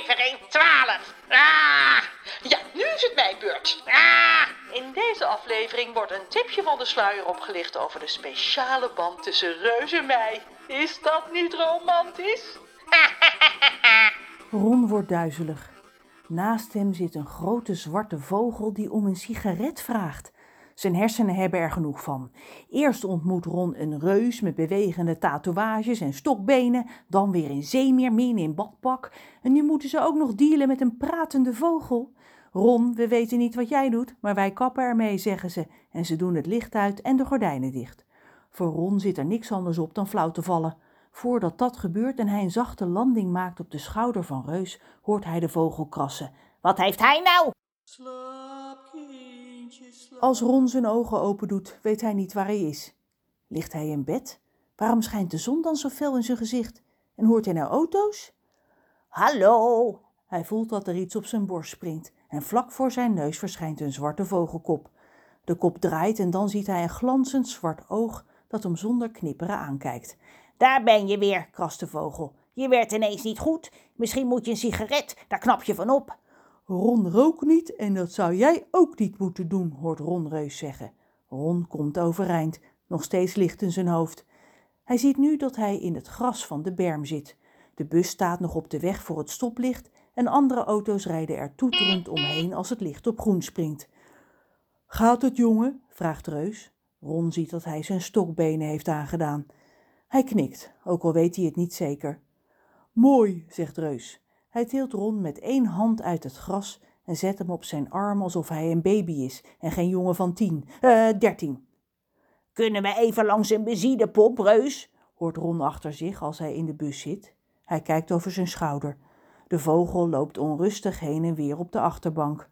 aflevering 12. Ah, Ja, nu is het mijn beurt. ah. In deze aflevering wordt een tipje van de sluier opgelicht over de speciale band tussen Reus en mij. Is dat niet romantisch? Ron wordt duizelig. Naast hem zit een grote zwarte vogel die om een sigaret vraagt. Zijn hersenen hebben er genoeg van. Eerst ontmoet Ron een reus met bewegende tatoeages en stokbenen, dan weer een zeemeermin in badpak. En nu moeten ze ook nog dealen met een pratende vogel. Ron, we weten niet wat jij doet, maar wij kappen ermee, zeggen ze. En ze doen het licht uit en de gordijnen dicht. Voor Ron zit er niks anders op dan flauw te vallen. Voordat dat gebeurt en hij een zachte landing maakt op de schouder van Reus, hoort hij de vogel krassen. Wat heeft hij nou? Als Ron zijn ogen open doet, weet hij niet waar hij is. Ligt hij in bed? Waarom schijnt de zon dan zo fel in zijn gezicht? En hoort hij nou auto's? Hallo! Hij voelt dat er iets op zijn borst springt en vlak voor zijn neus verschijnt een zwarte vogelkop. De kop draait en dan ziet hij een glanzend zwart oog dat hem zonder knipperen aankijkt. Daar ben je weer, krast de vogel. Je werd ineens niet goed. Misschien moet je een sigaret, daar knap je van op. Ron rookt niet en dat zou jij ook niet moeten doen, hoort Ron Reus zeggen. Ron komt overeind, nog steeds licht in zijn hoofd. Hij ziet nu dat hij in het gras van de berm zit. De bus staat nog op de weg voor het stoplicht en andere auto's rijden er toeterend omheen als het licht op groen springt. Gaat het, jongen? vraagt Reus. Ron ziet dat hij zijn stokbenen heeft aangedaan. Hij knikt, ook al weet hij het niet zeker. Mooi, zegt Reus. Hij tilt Ron met één hand uit het gras en zet hem op zijn arm alsof hij een baby is en geen jongen van tien, eh, dertien. Kunnen we even langs een benzinepomp, Reus? hoort Ron achter zich als hij in de bus zit. Hij kijkt over zijn schouder. De vogel loopt onrustig heen en weer op de achterbank.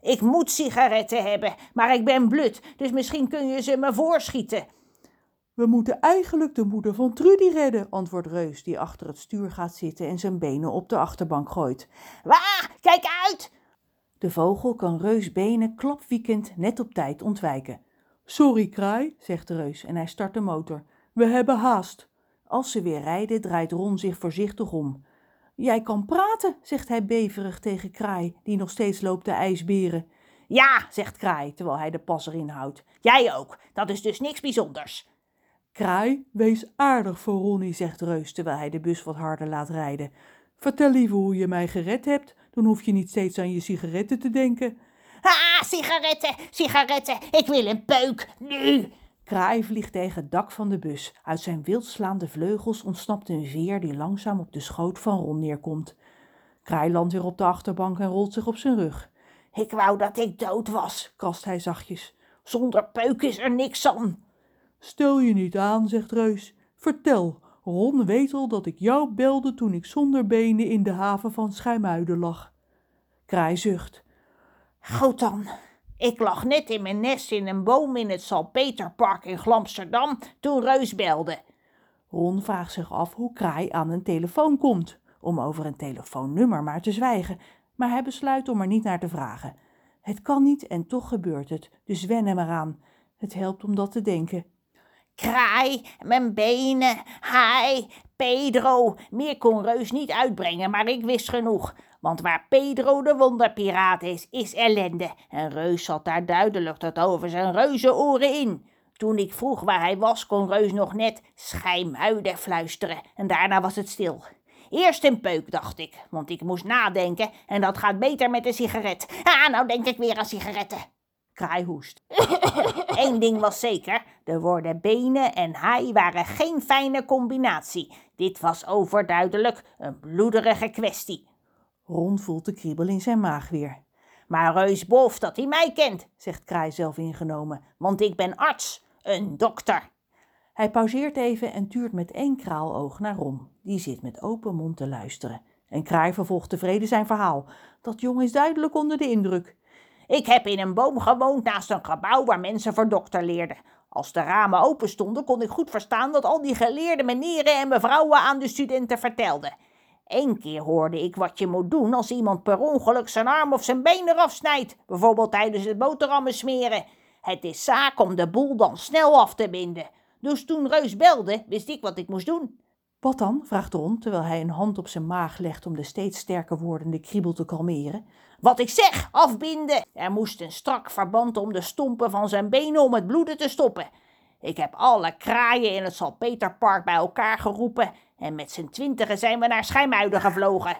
Ik moet sigaretten hebben, maar ik ben blut, dus misschien kun je ze me voorschieten. We moeten eigenlijk de moeder van Trudy redden, antwoordt Reus, die achter het stuur gaat zitten en zijn benen op de achterbank gooit. Waa, kijk uit! De vogel kan Reus benen klapwiekend net op tijd ontwijken. Sorry, kraai, zegt de Reus en hij start de motor. We hebben haast. Als ze weer rijden, draait Ron zich voorzichtig om. Jij kan praten, zegt hij beverig tegen Kraai, die nog steeds loopt te ijsberen. Ja, zegt Kraai, terwijl hij de pas erin houdt. Jij ook, dat is dus niks bijzonders. Kraai, wees aardig voor Ronnie, zegt Reus, terwijl hij de bus wat harder laat rijden. Vertel liever hoe je mij gered hebt, dan hoef je niet steeds aan je sigaretten te denken. Ah, sigaretten, sigaretten, ik wil een peuk, nu! Kraai vliegt tegen het dak van de bus. Uit zijn wildslaande vleugels ontsnapt een veer die langzaam op de schoot van Ron neerkomt. Kraai landt weer op de achterbank en rolt zich op zijn rug. Ik wou dat ik dood was, Krast hij zachtjes. zonder peuk is er niks aan. Stel je niet aan, zegt Reus. Vertel, Ron weet al dat ik jou belde toen ik zonder benen in de haven van Schijmuiden lag. Kraai zucht. Goed dan. Ik lag net in mijn nest in een boom in het Salpeterpark in Glamsterdam toen Reus belde. Ron vraagt zich af hoe Kraai aan een telefoon komt, om over een telefoonnummer maar te zwijgen, maar hij besluit om er niet naar te vragen. Het kan niet en toch gebeurt het, dus wen hem eraan. Het helpt om dat te denken. Kraai, mijn benen, hij, Pedro. Meer kon Reus niet uitbrengen, maar ik wist genoeg. Want waar Pedro de wonderpiraat is, is ellende. En Reus zat daar duidelijk tot over zijn reuzenoren in. Toen ik vroeg waar hij was, kon Reus nog net schijmuiden fluisteren. En daarna was het stil. Eerst een peuk, dacht ik, want ik moest nadenken en dat gaat beter met een sigaret. Ah, nou denk ik weer aan sigaretten. Kraai hoest. Eén ding was zeker, de woorden benen en hij waren geen fijne combinatie. Dit was overduidelijk een bloederige kwestie. Ron voelt de kriebel in zijn maag weer. Maar Reus boft dat hij mij kent, Zegt Kraai zelf ingenomen. want ik ben arts, een dokter. Hij pauzeert even en tuurt met één kraaloog naar Ron. Die zit met open mond te luisteren. En Kraai vervolgt tevreden zijn verhaal. Dat jong is duidelijk onder de indruk. Ik heb in een boom gewoond naast een gebouw waar mensen voor dokter leerden. Als de ramen open stonden, kon ik goed verstaan wat al die geleerde meneren en mevrouwen aan de studenten vertelden. Eén keer hoorde ik wat je moet doen als iemand per ongeluk zijn arm of zijn been eraf snijdt, bijvoorbeeld tijdens het boterhammen smeren. Het is zaak om de boel dan snel af te binden. Dus toen Reus belde, wist ik wat ik moest doen. Wat dan? vraagt Ron, terwijl hij een hand op zijn maag legt om de steeds sterker wordende kriebel te kalmeren. Wat ik zeg, afbinden. Er moest een strak verband om de stompen van zijn benen om het bloeden te stoppen. Ik heb alle kraaien in het Salpeterpark bij elkaar geroepen en met z'n twintigen zijn we naar Schijmuiden gevlogen.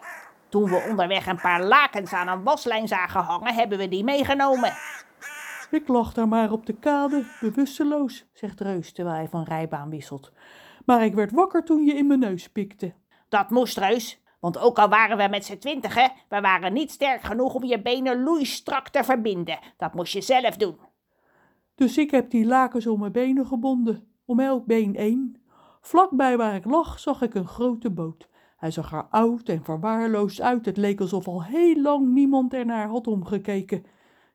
Toen we onderweg een paar lakens aan een waslijn zagen hangen, hebben we die meegenomen. Ik lag daar maar op de kade, bewusteloos, zegt Reus terwijl hij van rijbaan wisselt. Maar ik werd wakker toen je in mijn neus pikte. Dat moest reus, want ook al waren we met z'n twintigen, we waren niet sterk genoeg om je benen loeistrak te verbinden. Dat moest je zelf doen. Dus ik heb die lakens om mijn benen gebonden, om elk been één. Vlakbij waar ik lag zag ik een grote boot. Hij zag er oud en verwaarloosd uit. Het leek alsof al heel lang niemand ernaar had omgekeken.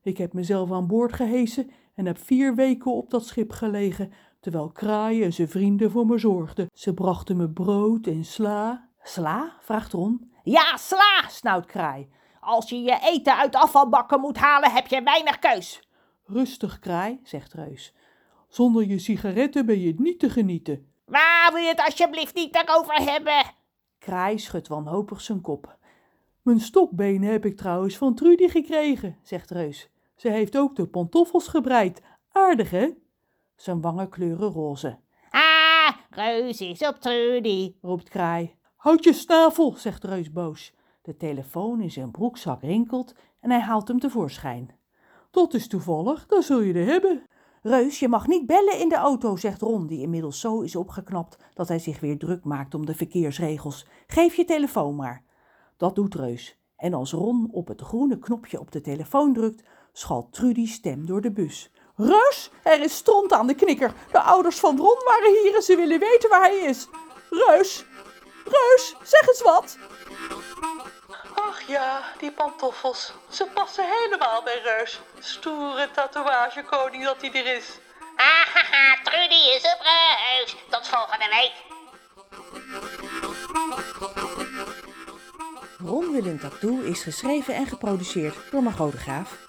Ik heb mezelf aan boord gehesen en heb vier weken op dat schip gelegen, terwijl Kraai en zijn vrienden voor me zorgden. Ze brachten me brood en sla. Sla? vraagt Ron. Ja, sla, snauwt Kraai. Als je je eten uit afvalbakken moet halen, heb je weinig keus. Rustig, Kraai, zegt Reus. Zonder je sigaretten ben je niet te genieten. Waar wil je het alsjeblieft niet daarover hebben? Kraai schudt wanhopig zijn kop. Mijn stokbenen heb ik trouwens van Trudy gekregen, zegt Reus. Ze heeft ook de pantoffels gebreid. Aardig, hè? Zijn wangen kleuren roze. Ah, Reus is op Trudy. roept Kraai. Houd je snavel, zegt Reus boos. De telefoon in zijn broekzak rinkelt en hij haalt hem tevoorschijn. Dat is toevallig, dan zul je er hebben. Reus, je mag niet bellen in de auto, zegt Ron, die inmiddels zo is opgeknapt dat hij zich weer druk maakt om de verkeersregels. Geef je telefoon maar. Dat doet Reus. En als Ron op het groene knopje op de telefoon drukt, schalt Trudy's stem door de bus. Reus, er is stront aan de knikker. De ouders van Ron waren hier en ze willen weten waar hij is. Reus, Reus, zeg eens wat. Ach ja, die pantoffels. Ze passen helemaal bij Reus. Stoere tatoeagekoning dat hij er is. Ahaha, Trudy is op Reus. Tot volgende week. Ron wil een tattoo is geschreven en geproduceerd door Margot de Graaf.